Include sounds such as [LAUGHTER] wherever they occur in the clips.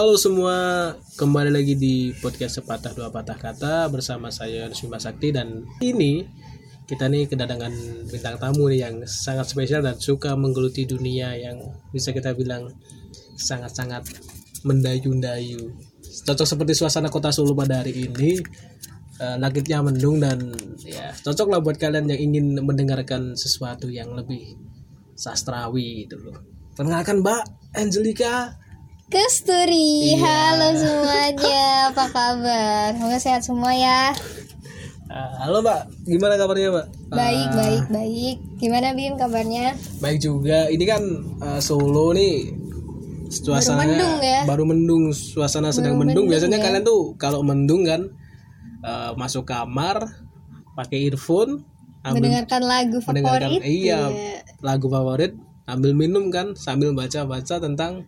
Halo semua, kembali lagi di podcast sepatah dua patah kata bersama saya Nusima Sakti dan ini kita nih kedatangan bintang tamu nih yang sangat spesial dan suka menggeluti dunia yang bisa kita bilang sangat-sangat mendayu-dayu. Cocok seperti suasana kota Solo pada hari ini. Eh, langitnya mendung dan ya cocok lah buat kalian yang ingin mendengarkan sesuatu yang lebih sastrawi gitu loh. Perkenalkan Mbak Angelica Kesturi, Iya. halo semuanya, apa kabar? Semoga sehat semua ya. Ah, halo Mbak, gimana kabarnya Mbak? Baik, Ah, baik, baik. Gimana Bim kabarnya? Baik juga. Ini kan ah, Solo nih suasananya mendung ya? baru mendung, suasana sedang Baru mendung. mendung Biasanya ya? kalian tuh kalau mendung kan ah, masuk kamar pakai earphone, ambil Mendengarkan lagu mendengarkan favorit. iya ya. lagu favorit, ambil minum kan sambil baca-baca tentang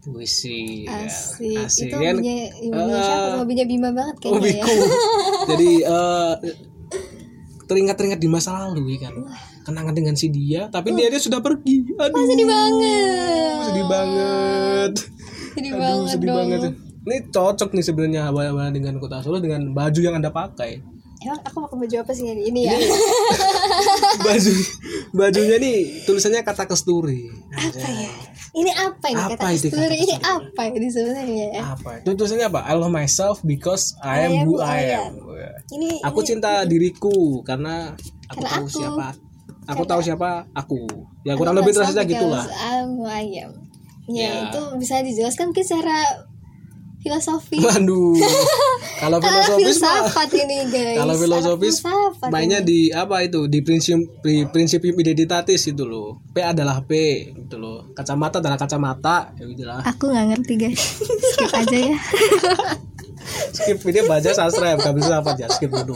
puisi. ya. Asik. Asik Itu kan? hobinya, hobinya siapa? Ah, Hobinya Bima banget kayaknya ya. hobiku. [LAUGHS] Jadi eh, teringat-teringat di masa lalu ya kan. Kenangan dengan si dia, tapi dia dia sudah pergi. Aduh. Sedih banget. Sedih banget. Sedih Aduh, banget sedih dong. banget. Ini cocok nih sebenarnya dengan Kota Solo dengan baju yang Anda pakai. Emang aku pakai baju apa sih hari ini ya? [LAUGHS] Baju bajunya nih tulisannya kata kesturi. apa ya? Ini apa ini Apa kata kesturi? Ini apa ini sebenarnya ya? Apa? Itu tulisannya apa? I love myself because I am who I am. Ini Aku cinta diriku karena aku Karena tahu aku. siapa aku tahu siapa aku. Ya kurang lebih terasa gitulah. I am. Ya, Ya. itu bisa dijelaskan ke secara filosofi. Waduh. [LAUGHS] Kalau filosofis mah filsafat ini guys. kalau filosofis mainnya ini. di apa itu di prinsip di prinsip identitatis itu loh P adalah P gitu loh kacamata adalah kacamata ya gitu lah Aku nggak ngerti guys. [LAUGHS] Skip aja ya. [LAUGHS] skip ini baca sastra ya bukan filsafat ya skip dulu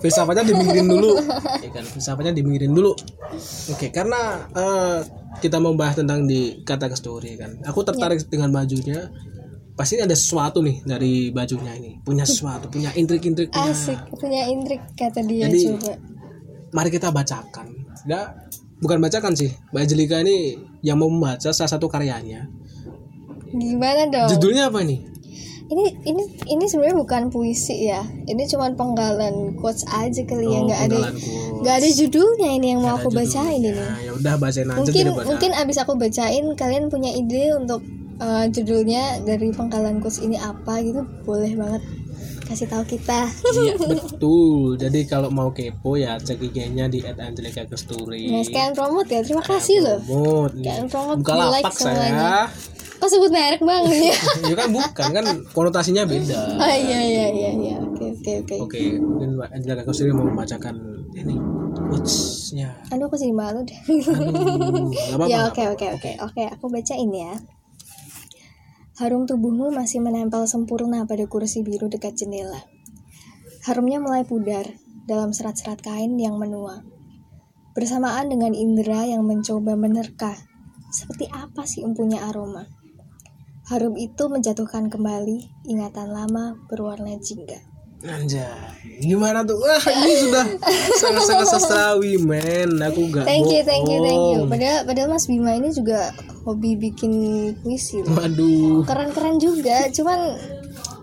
filsafatnya diminggirin dulu ya kan filsafatnya diminggirin dulu oke karena eh, kita membahas tentang di kata kesturi kan aku tertarik dengan bajunya pasti ada sesuatu nih dari bajunya ini punya sesuatu punya intrik-intriknya Asik punya intrik kata dia Jadi- coba. mari kita bacakan. Ya, bukan bacakan sih. Mbak Angelika ini yang mau membaca salah satu karyanya. Gimana dong? Judulnya apa nih? Ini ini ini sebenarnya bukan puisi ya. Ini cuma penggalan quotes aja kali ya. Oh, Nggak ada nggak ada judulnya ini yang mau aku bacain ini. Ya udah bacain aja mungkin mungkin abis aku bacain kalian punya ide untuk uh, judulnya dari penggalan quotes ini apa gitu boleh banget kasih tahu kita Iya, [LAUGHS] betul. Jadi kalau mau kepo ya cek IG-nya di @angelika_kesturi. nah sekalian promote ya terima kasih loh Promote. Sekalian promote Buka like lapak semuanya. saya. kok sebut merek bang [LAUGHS] [LAUGHS] ya kan bukan kan konotasinya beda. oh iya iya iya iya oke oke oke Oke, mungkin Mbak Angelika Kesturi mau membacakan ini quotes-nya. aduh aku jadi malu deh Aduh, nggak apa-apa. ya oke oke oke oke aku bacain ya Harum tubuhmu masih menempel sempurna pada kursi biru dekat jendela. Harumnya mulai pudar dalam serat-serat kain yang menua. Bersamaan dengan indera yang mencoba menerka, seperti apa sih empunya aroma. Harum itu menjatuhkan kembali ingatan lama berwarna jingga. Anjay, gimana tuh? Wah, ini sudah sangat-sangat sastrawi, men. Aku gak Thank you, thank you, thank you. Padahal, padahal Mas Bima ini juga hobi bikin puisi. Waduh, keren-keren juga cuman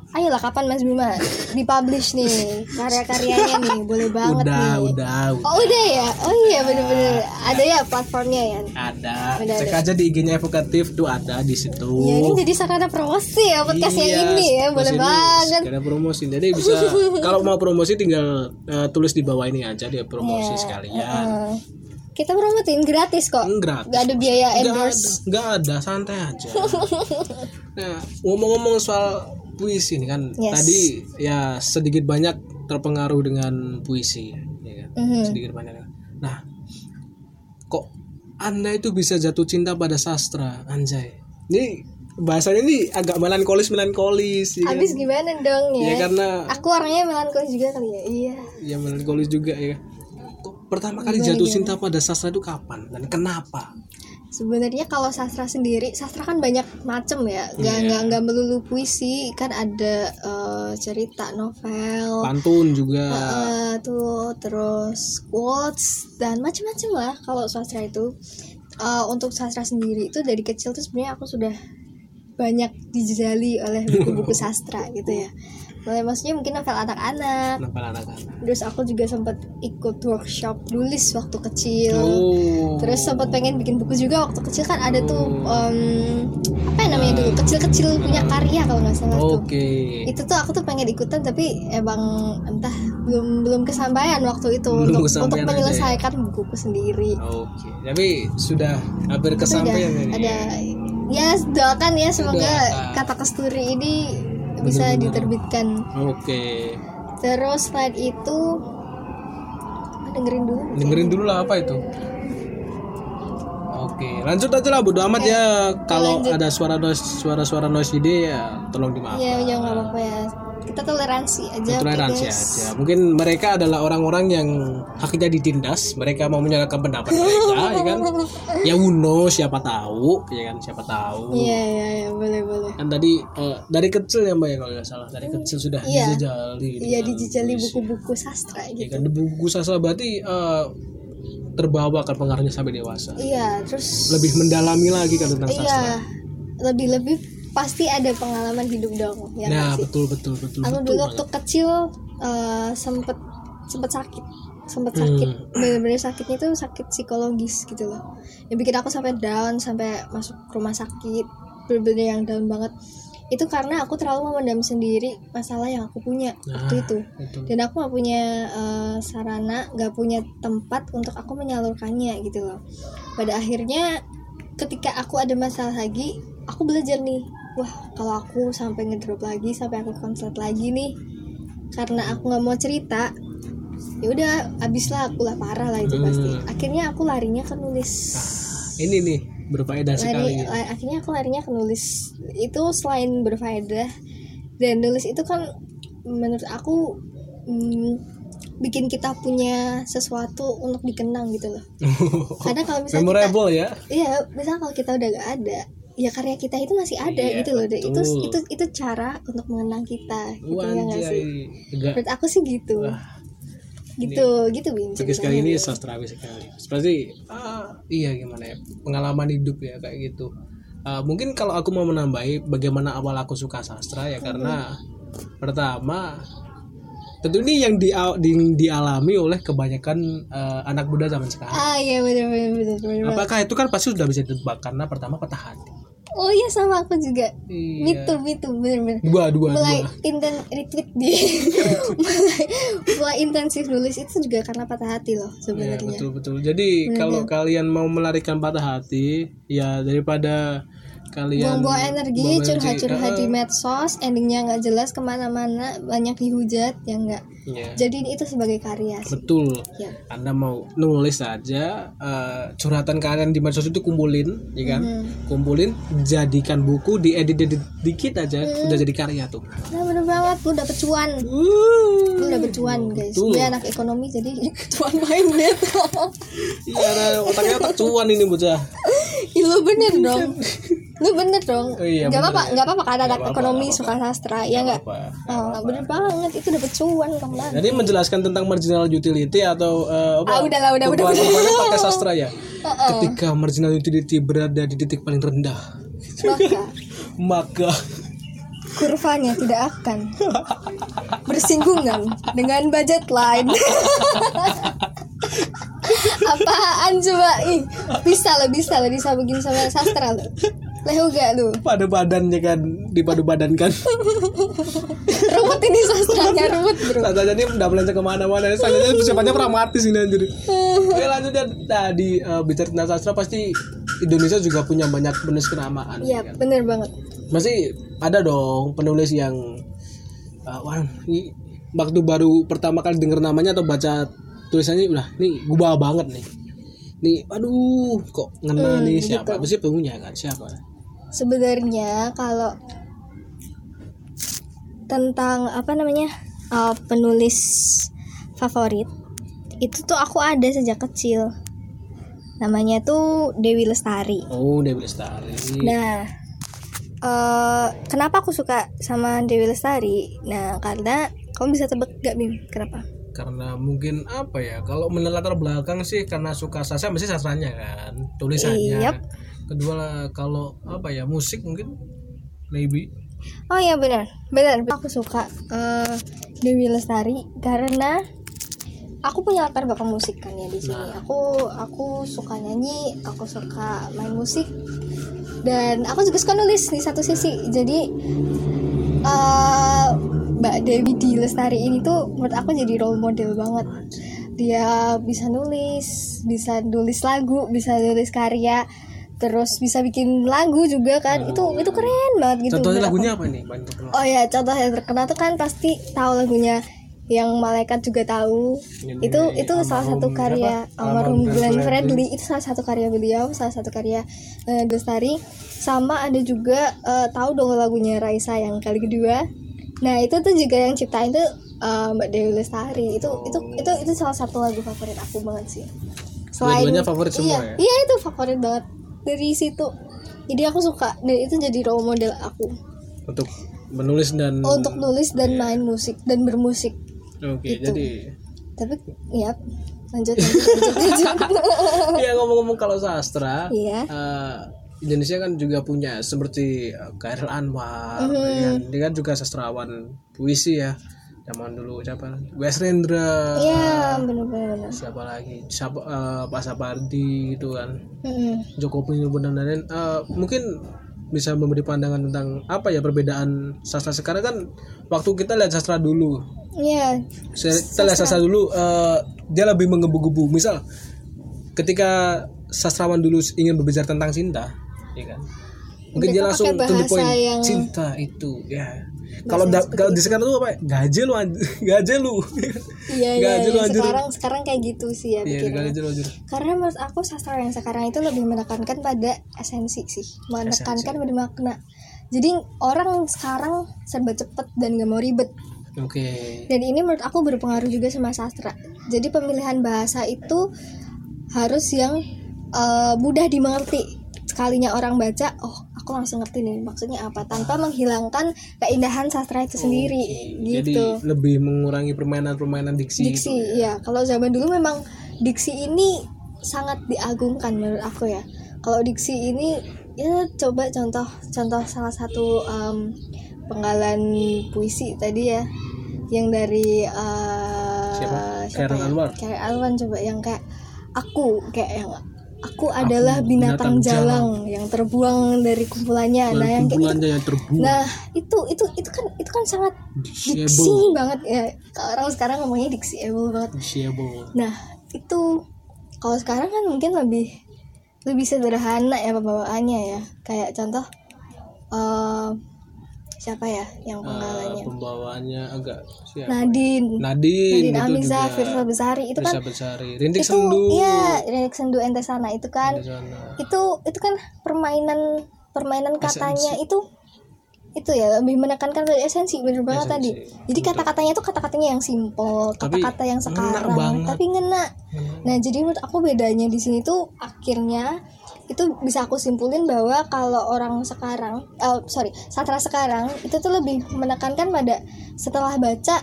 ayolah kapan Mas Bima dipublish nih karya-karyanya nih boleh banget udah, nih udah, udah. oh udah ya oh iya bener-bener ada ya platformnya ya Ada. Udah, Cek aja di IG-nya Evokatif tuh ada di situ. ya ini jadi sarana promosi ya podcast yang Iya, ini ya boleh ini banget sekalian promosi. Jadi bisa [LAUGHS] kalau mau promosi tinggal eh, tulis di bawah ini aja dia promosi Iya, sekalian. Eh, kita promotin gratis kok Enggak. nggak ada biaya Enggak ada, endorse nggak ada, santai aja. [LAUGHS] nah, ngomong-ngomong soal puisi ini kan Yes. tadi ya sedikit banyak terpengaruh dengan puisi, ya kan? Mhm. Sedikit banyak. Nah, kok Anda itu bisa jatuh cinta pada sastra, anjay. Ini bahasanya ini agak melankolis melankolis ya, kan? abis gimana dong ya ya karena aku orangnya melankolis juga kali ya iya ya melankolis juga ya. Kok pertama kali jatuh cinta pada sastra itu kapan dan kenapa? Sebenarnya kalau sastra sendiri, sastra kan banyak macem ya, nggak Iya. nggak nggak melulu puisi, kan ada eh, cerita, novel, Pantun juga. eh, tuh terus quotes dan macam-macam lah kalau sastra itu. Eh, untuk sastra sendiri itu dari kecil tuh sebenarnya aku sudah banyak dijajali oleh buku-buku [LAUGHS] sastra gitu ya mulai maksudnya mungkin novel anak-anak. Novel anak-anak. Terus aku juga sempat ikut workshop nulis waktu kecil. Oh. Terus sempat pengen bikin buku juga waktu kecil. Kan ada tuh em, apa yang namanya dulu? Kecil-kecil punya karya kalau nggak salah tuh. Oke. Itu tuh aku tuh pengen ikutan tapi emang entah belum belum kesampaian waktu itu Belum untuk untuk ya? menyelesaikan bukuku sendiri. Oke. Tapi sudah hampir Sudah kesampaian ini ada. Ya doakan ya semoga Doakan. kata kesturi ini bisa diterbitkan. Oke. Terus selain itu dengerin dulu. Dengerin dulu lah apa itu oke lanjut aja lah bodo amat ya. Kalau lanjut. ada suara noise suara suara noise ide ya tolong dimaafkan. Ya ya nggak apa-apa ya. Kita toleransi aja oke, toleransi guys. aja. Mungkin mereka adalah orang-orang yang haknya ditindas. Mereka mau menyalahkan pendapat mereka [LAUGHS] ya kan? Ya uno siapa tahu ya kan? Siapa tahu. Iya iya iya boleh boleh. Kan tadi eh, dari kecil ya mbak ya kalau nggak salah. Dari kecil sudah Iya. dijajali iya dengan dijajali buku-buku sastra ya gitu. kan buku sastra berarti eh, terbawa kan pengaruhnya sampai dewasa. Iya terus lebih mendalami lagi kan tentang sastra iya lebih lebih pasti ada pengalaman hidup dong ya nah betul betul betul aku betul dulu banget. waktu kecil eh, sempet sempet sakit sempet Hmm. sakit. Bener-bener sakitnya itu sakit psikologis gitu loh. Yang bikin aku sampai down sampai masuk rumah sakit bener-bener yang down banget itu karena aku terlalu memendam sendiri masalah yang aku punya waktu Nah, itu itu. dan aku nggak punya eh, sarana nggak punya tempat untuk aku menyalurkannya gitu loh pada akhirnya ketika aku ada masalah lagi aku belajar nih wah kalau aku sampai ngedrop lagi sampai aku konslet lagi nih karena aku nggak mau cerita ya udah abis lah aku lah parah lah itu Hmm. pasti akhirnya aku larinya ke nulis ini nih berfaedah sekali. lari, la- akhirnya aku larinya ke nulis. Itu selain berfaedah dan nulis itu kan menurut aku mm, bikin kita punya sesuatu untuk dikenang gitu loh. [LAUGHS] Kadang kalau misalnya kita, memorable ya. Iya misalnya kalau kita udah gak ada ya karya kita itu masih ada Iya, gitu loh. Dan itu betul. itu itu cara untuk mengenang kita gitu ya nggak sih? menurut aku sih gitu gitu gitu Bim Tapi sekali ceritanya. ini sastrawi sekali. Seperti ah, iya gimana ya pengalaman hidup ya kayak gitu. Ah, mungkin kalau aku mau menambahi bagaimana awal aku suka sastra ya karena pertama tentu ini yang di, di- dialami oleh kebanyakan eh, anak muda zaman sekarang. ah iya benar benar benar. Apakah itu kan pasti sudah bisa ditebak karena pertama patah hati. Oh iya sama aku juga Iya. itu itu benar benar Dua dua mulai dua. inten retweet di [LAUGHS] mulai mulai intensif nulis itu juga karena patah hati loh Iya, sebenarnya betul betul. Jadi kalau kalian mau melarikan patah hati, ya daripada kalian buang-buang energi curhat-curhat di medsos endingnya nggak jelas ke mana-mana banyak dihujat ya enggak iya. jadi itu sebagai karya sih Betul. ya Anda mau nulis saja eh, curhatan kalian di medsos itu kumpulin, ya kan? Hmm. Kumpulin, jadikan buku, diedit dikit aja, Hmm. udah jadi karya tuh. nah bener banget lu dapet cuan lu dapet cuan guys Betul. gue anak ekonomi jadi [LAUGHS] cuan main net Iya, nah, otaknya otak cuan ini bocah. [LAUGHS] Ih, lu bener dong. lu bener dong. Oh, iya, nggak apa-apa nggak apa-apa kan anak ekonomi suka sastra ya nggak? oh bener banget itu dapet cuan kamu lagi Jadi menjelaskan tentang marginal utility atau eh, apa? Ah, udah lah, udah, udah, udah. Pakai sastra ya. Ketika marginal utility berada di titik paling rendah, maka. [LAUGHS] Maka. Kurvanya tidak akan bersinggungan dengan budget line [LAUGHS] apaan coba ih bisa lo bisa lo bisa begini sama sastra lo lehu gak lu pada badannya kan dipadu badankan. ruwet ini sastranya ruwet bro Sastranya ini udah melenceng ke mana-mana. Sastranya persiapannya pragmatis ini anjir. Oke lanjut ya tadi eh, bicara tentang sastra pasti Indonesia juga punya banyak penulis kenamaan. iya ya kan? bener banget Masih ada dong penulis yang uh, wah ini waktu baru pertama kali denger namanya atau baca tulisannya udah nih gubah banget nih. Nih aduh kok ngena Hmm, nih gitu. siapa? Pasti punya kan siapa? sebenarnya kalau tentang apa namanya uh, penulis favorit itu tuh aku ada sejak kecil namanya tuh Dewi Lestari Oh Dewi Lestari. nah eh, kenapa aku suka sama Dewi Lestari nah karena kamu bisa tebak gak Bim kenapa karena mungkin apa ya kalau menelatar belakang sih karena suka sastra mesti sastranya kan tulisannya Yap. kedua lah, kalau apa ya musik mungkin maybe Oh iya benar, benar. Aku suka eh, Dewi Lestari karena aku punya latar belakang musik kan ya di sini. Nah. Aku aku suka nyanyi, aku suka main musik dan aku juga suka nulis di satu sisi. Jadi eh, Mbak Dewi di Lestari ini tuh menurut aku jadi role model banget. Dia bisa nulis, bisa nulis lagu, bisa nulis karya, terus bisa bikin lagu juga kan. Itu itu keren banget gitu. contohnya lagunya apa nih terkenal Oh ya, contoh yang terkenal tuh kan pasti tahu lagunya yang malaikat juga tahu. Ini itu itu salah satu karya almarhum Glenn Fredly. Itu salah satu karya beliau, salah satu karya Lestari. Sama ada juga eh, tahu dong lagunya Raisa yang kali kedua. Nah, itu tuh juga yang ciptain tuh eh, Mbak Dewi Lestari. Itu itu itu itu salah satu lagu favorit aku banget sih. Dua-duanya favorit semua iya, ya? Iya, itu favorit banget dari situ. Jadi aku suka dan itu jadi role model aku untuk menulis dan Oh, untuk nulis dan main musik dan bermusik oke itu. jadi tapi ya lanjut lanjut lanjut, lanjut. [LAUGHS] ya ngomong-ngomong kalau sastra Iya. eh, Indonesia kan juga punya seperti eh, Khairil Anwar Mhm. ya, dia kan juga sastrawan puisi ya. Zaman dulu siapa? Wes Rendra Iya, benar-benar. benar. siapa lagi? Siapa eh, Pak Sapardi gitu kan. Mm-mm. Joko Pinurbo dan lain-lain. Eh, mungkin bisa memberi pandangan tentang apa ya perbedaan sastra sekarang kan waktu kita lihat sastra dulu. Iya, saya kita lihat sastra dulu eh, dia lebih menggebu-gebu. Misal ketika sastrawan dulu ingin berbicara tentang cinta ya kan? Mungkin dia langsung to the point yang- cinta itu ya. Kalau kalau di sekarang tuh apa? Gaje lu [LAUGHS] gaje lu. Iya, iya, Gaje iya. Sekarang sekarang kayak gitu sih ya iya gaje lu Karena menurut aku sastra yang sekarang itu lebih menekankan pada esensi sih, menekankan pada makna. Jadi orang sekarang serba cepet dan gak mau ribet. oke. Dan ini menurut aku berpengaruh juga sama sastra. Jadi pemilihan bahasa itu harus yang eh, mudah dimengerti. Sekalinya orang baca, oh aku langsung ngerti nih maksudnya apa, tanpa menghilangkan keindahan sastra itu sendiri, jadi gitu. lebih mengurangi permainan-permainan diksi, Diksi, gitu. ya. Kalau zaman dulu memang diksi ini sangat diagungkan menurut aku ya. Kalau diksi ini ya coba contoh contoh salah satu em, penggalan puisi tadi ya yang dari eh, Siapa? siapa Khairul ya? Anwar. Khairul Anwar coba yang kayak aku kayak yang aku adalah binatang binatang, jalang, yang terbuang dari kumpulannya. Nah, yang kayak itu yang terbuang Nah, itu itu itu kan itu kan sangat diksi banget ya. Kalau orang sekarang ngomongnya diksiable banget. disable Nah, itu kalau sekarang kan mungkin lebih lebih sederhana ya pembawaannya ya. Kayak contoh eh siapa ya yang Eh, penggalannya? pembawaannya agak siapa Nadine. Nadine, Nadine itu Amiza, Firsa Besari. Itu kan bisa Besari. Rintik itu Sendu. iya Renek Sendu Ente Sana itu kan itu itu kan permainan permainan katanya itu itu ya lebih menekankan pada esensi bener banget Esensi, tadi. Jadi kata-katanya tuh kata-katanya yang simple kata-kata yang ngena sekarang banget. tapi ngena. Nah jadi menurut aku bedanya di sini tuh akhirnya itu bisa aku simpulin bahwa kalau orang sekarang eh, sorry sastra sekarang itu tuh lebih menekankan pada setelah baca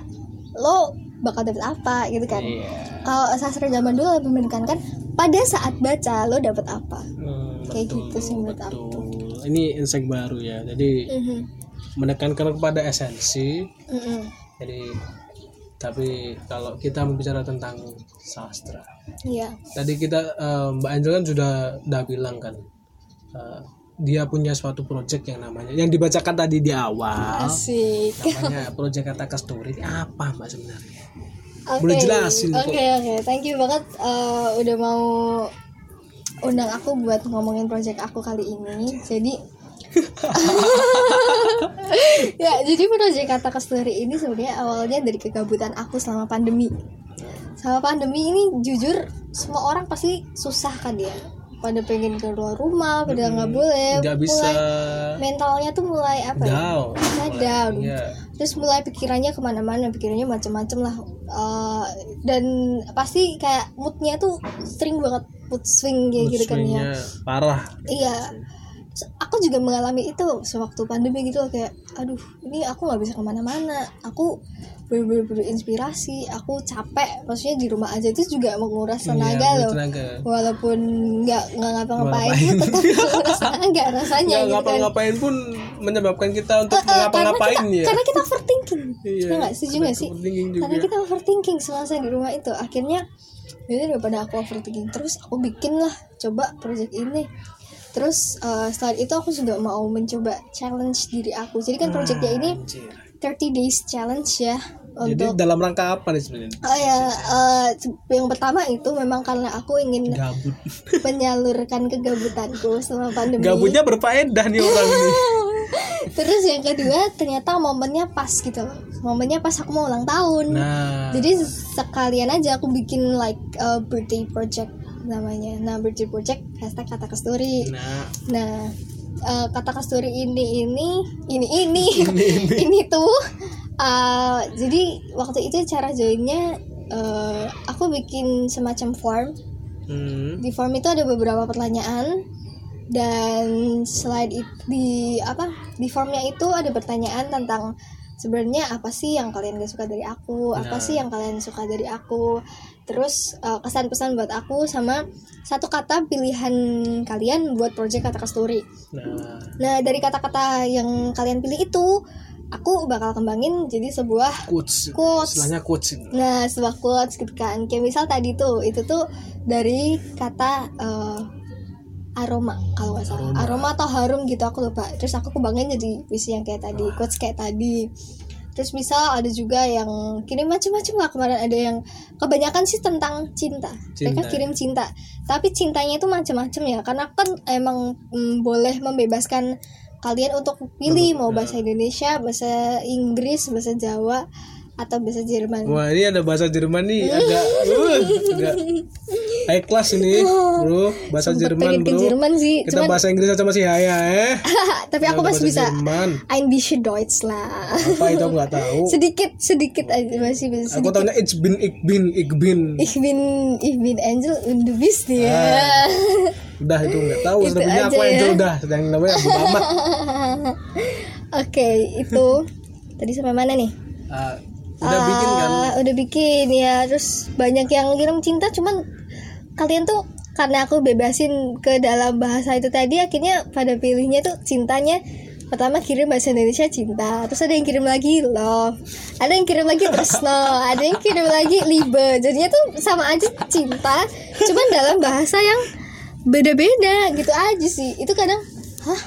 lo bakal dapet apa gitu kan. Iya. kalau sastra zaman dulu lebih menekankan pada saat baca lo dapet apa. Hmm, Kayak betul, gitu sih menurut betul. Ini insight baru ya. Jadi Mhm. menekankan kepada esensi. Mhm. Jadi tapi kalau kita membicara tentang sastra, Iya. tadi kita eh, Mbak Angel kan sudah udah bilang kan eh, dia punya suatu project yang namanya yang dibacakan tadi di awal Asik. namanya project kata story apa Mbak sebenarnya? Oke. Boleh jelasin. Oke oke. Thank you banget eh, udah mau undang aku buat ngomongin project aku kali ini. Jadi [LAUGHS] ya jadi project kata kasturi ini sebenarnya awalnya dari kegabutan aku selama pandemi. Selama pandemi ini jujur semua orang pasti susah kan ya. Pada pengen keluar rumah, pada nggak boleh. Nggak bisa Mulai mentalnya tuh mulai apa ya? down. Mulai down Iya. terus mulai pikirannya ke mana-mana pikirannya macam-macam lah Eh, dan pasti kayak moodnya tuh sering banget mood swing kayak gitu kan ya parah. iya aku juga mengalami itu sewaktu pandemi gitu loh, kayak aduh ini aku nggak bisa ke mana-mana. Aku bener-bener berinspirasi aku capek maksudnya di rumah aja. Itu juga menguras tenaga Iya, loh. tenaga. walaupun nggak nggak ngapa-ngapain Ngapa-ngapain. tetap [LAUGHS] menguras tenaga rasanya Nggak gitu kan. ngapa-ngapain pun menyebabkan kita untuk Eh, karena ngapa-ngapain kita, ya. karena kita overthinking. Iya, Ya nggak? Setuju nggak sih? juga. karena kita overthinking semasa di rumah itu. Akhirnya jadi daripada aku overthinking terus aku bikin lah coba project ini terus eh, setelah itu aku juga mau mencoba challenge diri aku jadi kan projectnya ini Anjir. 30 days challenge ya jadi untuk dalam rangka apa nih sebenarnya Oh ya, eh, yang pertama itu memang karena aku ingin gabut [LAUGHS] menyalurkan kegabutanku selama pandemi. gabutnya berfaedah nih orang nih [LAUGHS] Terus yang kedua ternyata momennya pas gitu loh. Momennya pas aku mau ulang tahun. nah Jadi sekalian aja aku bikin like a birthday project namanya. Nah birthday project hashtag kata kasturi. nah Nah eh, kata kasturi ini ini ini ini [LAUGHS] [LAUGHS] ini, tuh eh, jadi waktu itu cara joinnya eh, aku bikin semacam form. hmm. Di form itu ada beberapa pertanyaan dan selain itu di apa di formnya itu ada pertanyaan tentang sebenarnya apa sih yang kalian gak suka dari aku apa Nah. sih yang kalian suka dari aku terus eh, kesan-pesan buat aku sama satu kata pilihan kalian buat project kata story nah nah dari kata-kata yang kalian pilih itu aku bakal kembangin jadi sebuah quotes Quotes. istilahnya quotes Nah, sebuah quotes gitu kan. Kayak misal tadi tuh, itu tuh dari kata eh, aroma kalau nggak salah. Aroma. atau harum gitu aku lupa. Terus aku kembangin jadi puisi yang kayak tadi, quotes kayak tadi. Terus misal ada juga yang kirim macam-macam lah kemarin ada yang kebanyakan sih tentang cinta. Mereka Cinta. kirim cinta. Tapi cintanya itu macam-macam ya karena kan emang mm, boleh membebaskan kalian untuk pilih mau bahasa Indonesia, bahasa Inggris, bahasa Jawa atau bahasa Jerman. Wah ini ada bahasa Jerman nih agak uh, agak high class ini bro bahasa Sempet Jerman pengen ke bro Jerman sih, kita cuman bahasa Inggris aja masih haya eh [LAUGHS] tapi aku Ada masih bisa Jerman Ein bisschen Deutsch lah. apa itu aku nggak tahu [LAUGHS] sedikit sedikit aja masih bisa aku sedikit. tahunya ich bin ich bin ich bin Ich bin ich bin Angel und du bist ya. Ah. [LAUGHS] udah itu nggak tahu sebenarnya aku aja ya. Angel udah yang namanya Abu Muhammad Oke, itu tadi sampai mana nih? Ah, udah bikin kan? Ah, udah bikin ya. Terus banyak yang kirim cinta cuman kalian tuh karena aku bebasin ke dalam bahasa itu tadi akhirnya pada pilihnya tuh cintanya pertama kirim bahasa Indonesia cinta terus ada yang kirim lagi love ada yang kirim lagi tresno [LAUGHS] ada yang kirim lagi liebe. Jadinya tuh sama aja cinta cuman dalam bahasa yang beda-beda gitu aja sih. Itu kadang hah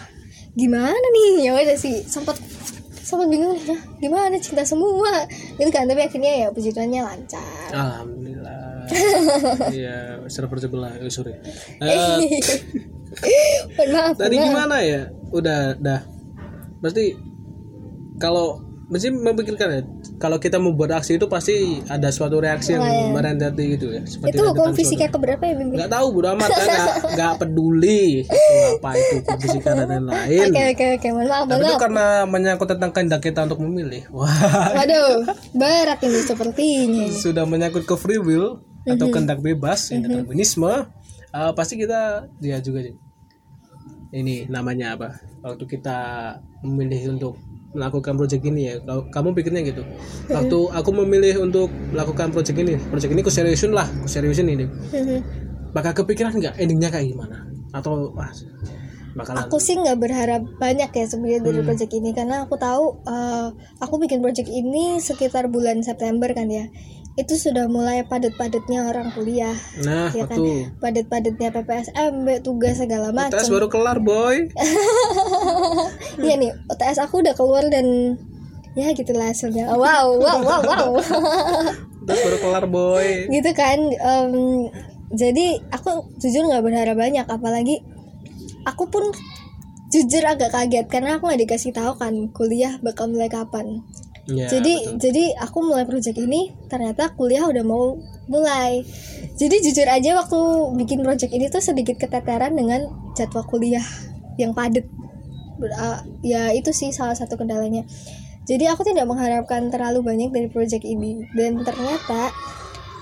gimana nih? Ya udah sih sempat sempat bingung nih "Hah, gimana cinta semua? Gitu kan tapi akhirnya ya puji Tuhannya lancar. Alhamdulillah. [LAUGHS] Iya server sebelah eh, sorry. [LAUGHS] Mohon maaf tadi maaf. gimana ya? Udah dah. Berarti kalau mesti memikirkan ya kalau kita membuat aksi itu pasti ada suatu reaksi yang Iya. merendati gitu ya seperti itu hukum rentetan fisika suara. keberapa ya Bim? nggak tahu bodo amat kan nggak [LAUGHS] nggak peduli itu apa itu hukum fisika dan lain-lain Oke oke oke mohon maaf tapi itu maaf karena menyangkut tentang kehendak kita untuk memilih wah Waduh berat ini sepertinya sudah menyangkut ke free will atau Mhm. kehendak bebas indeterminisme eh, pasti kita dia juga sih. ini namanya apa waktu kita memilih untuk melakukan project ini ya. Kalau kamu pikirnya gitu. Waktu aku memilih untuk melakukan project ini project ini keseriusan lah keseriusan ini. Mhm. bakal kepikiran nggak endingnya kayak gimana? Atau wah bakalan Aku sih nggak berharap banyak ya sebenarnya dari project ini. Karena aku tahu eh, aku bikin project ini sekitar bulan September kan ya. Itu sudah mulai padat-padatnya orang kuliah, nah ya kan? Padat-padatnya PPSMB, tugas segala macam. baru kelar boy [LAUGHS] Iya nih, UTS aku udah keluar dan ya gitulah hasilnya. Wow, wow, wow, wow. [LAUGHS] tes baru kelar boy gitu kan em, jadi aku jujur nggak berharap banyak apalagi aku pun jujur agak kaget karena aku nggak dikasih tahu kan kuliah bakal mulai kapan Ya, jadi jadi aku mulai project ini ternyata kuliah udah mau mulai. Jadi jujur aja waktu bikin project ini tuh sedikit keteteran dengan jadwal kuliah yang padat. Ah, ya itu sih salah satu kendalanya. Jadi aku tidak mengharapkan terlalu banyak dari project ini. Dan ternyata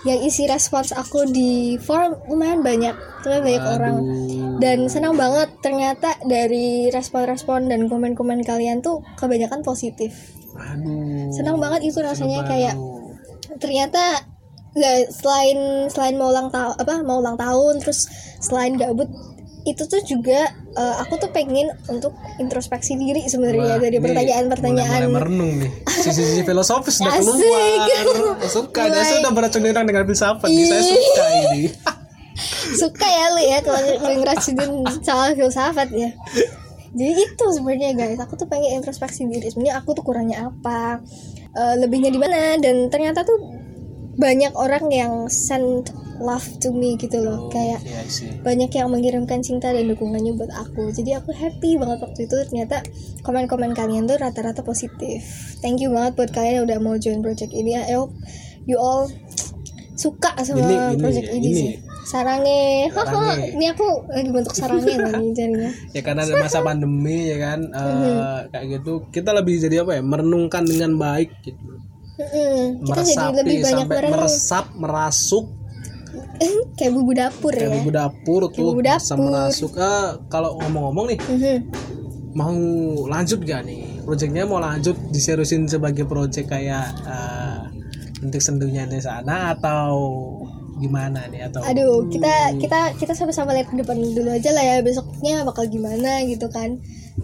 yang isi respons aku di form lumayan banyak lumayan banyak orang. Aduh. dan senang banget ternyata dari respon-respon dan komen-komen kalian tuh kebanyakan positif Aduh. senang banget itu rasanya Seneng kayak ternyata nggak selain selain mau ulang tahun apa mau ulang tahun terus selain gabut itu tuh juga eh, aku tuh pengen untuk introspeksi diri sebenarnya dari pertanyaan-pertanyaan. merenung nih. Sisi-sisi filosofis [LAUGHS] Asik. keluar. Suka Mulai. saya sudah beracun dengan filsafat nih. Saya suka ini. [LAUGHS] Suka ya lu ya kalau [LAUGHS] ngeracunin soal filsafat ya jadi itu sebenarnya guys. Aku tuh pengen introspeksi diri. Sebenarnya aku tuh kurangnya apa? Eh, lebihnya di mana? Dan ternyata tuh banyak orang yang send love to me gitu loh. Kayak iya banyak yang mengirimkan cinta dan dukungannya buat aku. Jadi aku happy banget waktu itu. Ternyata komen-komen kalian tuh rata-rata positif. Thank you banget buat kalian yang udah mau join project ini. I hope you all suka sama Ini- ini- project ini, ini. sih sarange. Ini aku lagi bentuk sarange [LAUGHS] nih jadinya. Ya karena ada masa pandemi ya kan? Mhm. [LAUGHS] kayak gitu. Kita lebih jadi apa ya? Merenungkan dengan baik gitu. Mm-mm. kita jadi lebih banyak sampai meresap merasuk. [LAUGHS] Kayak bumbu dapur kayak ya bumbu dapur tuh bumbu bisa dapur. merasuk. Eh, kalau ngomong-ngomong nih Mhm. mau lanjut gak nih? Proyeknya mau lanjut diseriusin sebagai proyek kayak eh, bentuk sendunya di sana atau gimana nih atau Aduh, kita kita kita sama-sama lihat ke depan dulu aja lah ya besoknya bakal gimana gitu kan.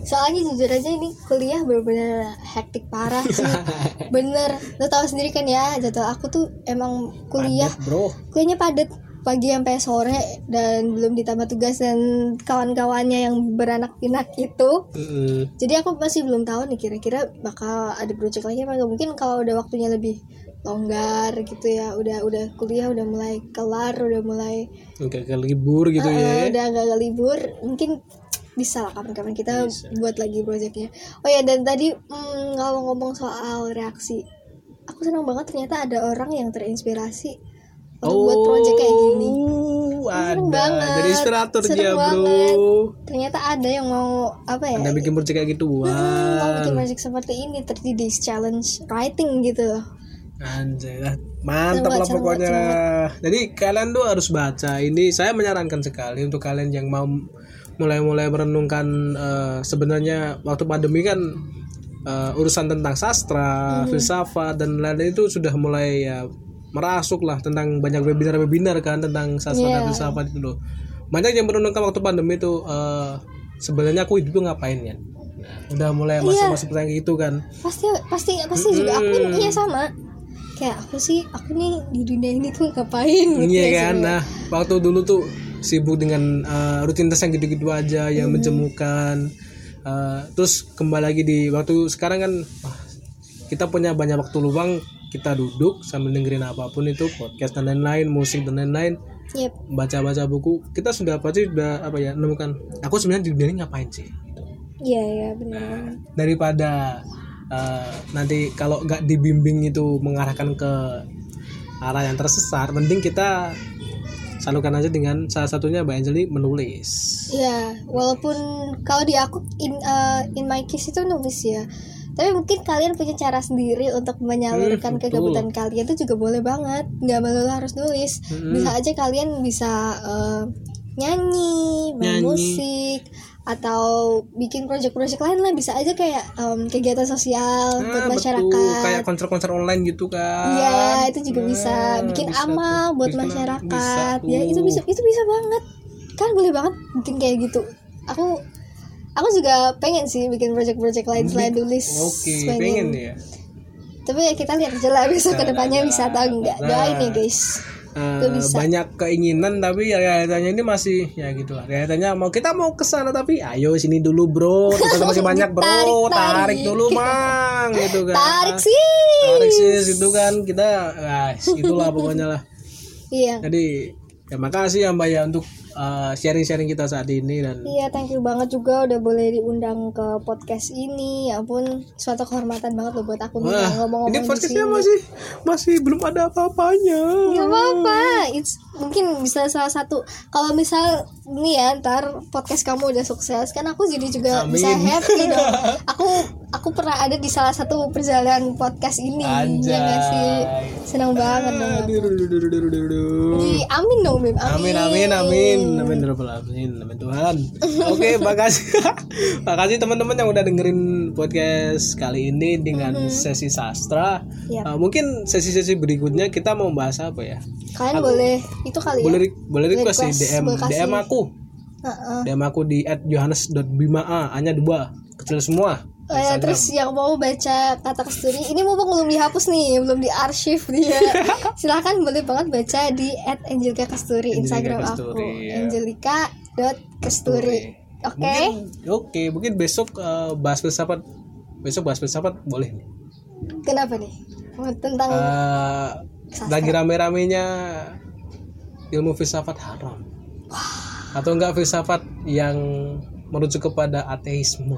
Soalnya jujur aja ini kuliah bener-bener hektik parah sih. [LAUGHS] Bener, lo tau sendiri kan ya jadwal aku tuh emang kuliah Padat, bro kuliahnya padat pagi sampai sore dan belum ditambah tugas dan kawan-kawannya yang beranak pinak itu. Mm-mm. Jadi aku masih belum tahu nih kira-kira bakal ada project lagi apa enggak. Mungkin kalau udah waktunya lebih longgar gitu ya, udah udah kuliah udah mulai kelar, udah mulai kayak libur gitu Uh, ya udah agak libur mungkin bisa lah kapan-kapan kita Bisa. buat lagi projectnya. Oh ya dan tadi mm, kalau ngomong soal reaksi aku senang banget ternyata ada orang yang terinspirasi untuk buat project kayak gini. Oh, Seneng banget. jadi inspirator Seneng dia bro. banget. ternyata ada yang mau apa ya? Anda bikin proyek kayak gitu. Hmm, mau bikin project seperti ini 30 days challenge writing gitu loh Anjay lah. Mantap lah pokoknya. Jadi kalian tuh harus baca. Ini saya menyarankan sekali untuk kalian yang mau mulai-mulai merenungkan eh, sebenarnya waktu pandemi kan eh, urusan tentang sastra, filsafat dan lain-lain itu sudah mulai ya merasuk lah tentang banyak webinar-webinar kan tentang sastra dan Iya. filsafat itu loh. Banyak yang merenungkan waktu pandemi itu eh, sebenarnya aku hidup ngapain ya? Udah mulai masuk-masuk pertanyaan gitu kan. pasti pasti pasti juga aku iya sama kayak aku sih aku nih di dunia ini tuh ngapain gitu Iya ya kan. sebenarnya. Nah, waktu dulu tuh sibuk dengan uh, rutinitas yang gitu-gitu aja, yang Hmm. menjemukan. Uh, terus kembali lagi di waktu sekarang kan wah, kita punya banyak waktu luang, kita duduk sambil dengerin apa pun itu podcast dan lain-lain, musik dan lain-lain, Yep. baca-baca buku. Kita sudah pasti sudah apa ya, menemukan aku sebenarnya di dunia ini ngapain sih? Iya iya benar. daripada uh, nanti kalau nggak dibimbing itu mengarahkan ke arah yang tersesat mending kita salurkan aja dengan salah satunya Mbak Anjeli menulis Iya, walaupun kalau di aku in uh, in my case itu nulis ya. Tapi mungkin kalian punya cara sendiri untuk menyalurkan Hmm, kegabutan kalian itu juga boleh banget. Nggak melulu harus nulis. Mm-mm. Bisa aja kalian bisa uh, nyanyi, main Nyanyi. musik, atau bikin project-project lain lah. Bisa aja kayak um, kegiatan sosial buat Nah, masyarakat. betul. kayak konser-konser online gitu kan Iya, itu juga Nah, bisa bikin bisa amal tuh. buat Bikin- masyarakat. bisa ya, itu bisa itu bisa banget. Kan boleh banget bikin kayak gitu. Aku aku juga pengen sih bikin project-project lain selain nulis. oke pengen ya Tapi ya kita lihat aja lah [LAUGHS] besok ke depannya bisa atau enggak. Nah. Doain ya, guys. Eh, bisa. banyak keinginan tapi ya realitanya ini masih ya gitu lah realitanya mau kita mau ke sana tapi ayo sini dulu bro kita [LAUGHS] masih banyak bro Tarik, tarik, tarik. dulu mang gitu kan Tarik sih. tarik sis itu kan kita guys itulah pokoknya lah Iya. jadi ya makasih ya mbak ya untuk uh, sharing-sharing kita saat ini dan Iya, thank you banget juga udah boleh diundang ke podcast ini. Ya ampun, suatu kehormatan banget loh buat aku nih Wah, ngomong-ngomong ini podcastnya masih masih belum ada apa-apanya Gak apa-apa, it's mungkin bisa salah satu. Kalau misal nih ya ntar podcast kamu udah sukses, kan aku jadi juga Amin. bisa happy dong. [LAUGHS] Aku aku pernah ada di salah satu perjalanan podcast ini, ya gak sih? Senang banget dong. aku. Di, amin dong, Bim. Amin amin amin amin ya Rabbal alamin amin Tuhan. [LAUGHS] Oke, makasih. [LAUGHS] makasih teman-teman yang udah dengerin podcast kali ini dengan sesi sastra. Yap. Uh, mungkin sesi-sesi berikutnya kita mau bahas apa ya? Kalian boleh itu kali Boleh ya. boleh request, request, sih DM. DM aku. Heeh. DM aku di @johannes.bimaa hanya dua kecil semua. Oh ya, terus yang mau baca kata kesturi ini mumpung belum dihapus nih belum diarsip dia [LAUGHS] silahkan boleh banget baca di @angelika kesturi Instagram aku Kesturi, ya. angelika.kesturi oke Mungkin oke, mungkin besok eh, bahas filsafat. Besok bahas filsafat boleh nih. kenapa nih tentang Eh, lagi rame-ramenya ilmu filsafat haram. Atau enggak filsafat yang merujuk kepada ateisme.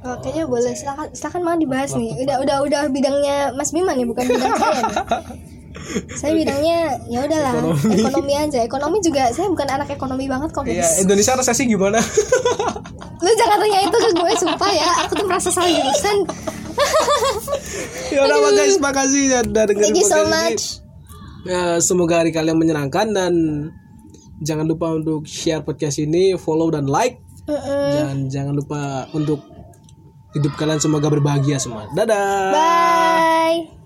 oh, kayaknya boleh silakan silakan mau dibahas nih udah udah udah bidangnya Mas Bima nih bukan bidang saya nih saya bidangnya ya udahlah ekonomi. aja ekonomi juga saya bukan anak ekonomi banget kok Iya. Indonesia resesi gimana? [LAUGHS] lu jangan tanya itu ke gue sumpah ya aku tuh merasa salah jurusan [LAUGHS] ya udah guys, makasih ya udah dengerin thank you so podcast ini. much Ya, semoga hari kalian menyenangkan dan jangan lupa untuk share podcast ini, follow dan like. Mm-mm. Dan jangan lupa untuk hidup kalian semoga berbahagia semua. Dadah. bye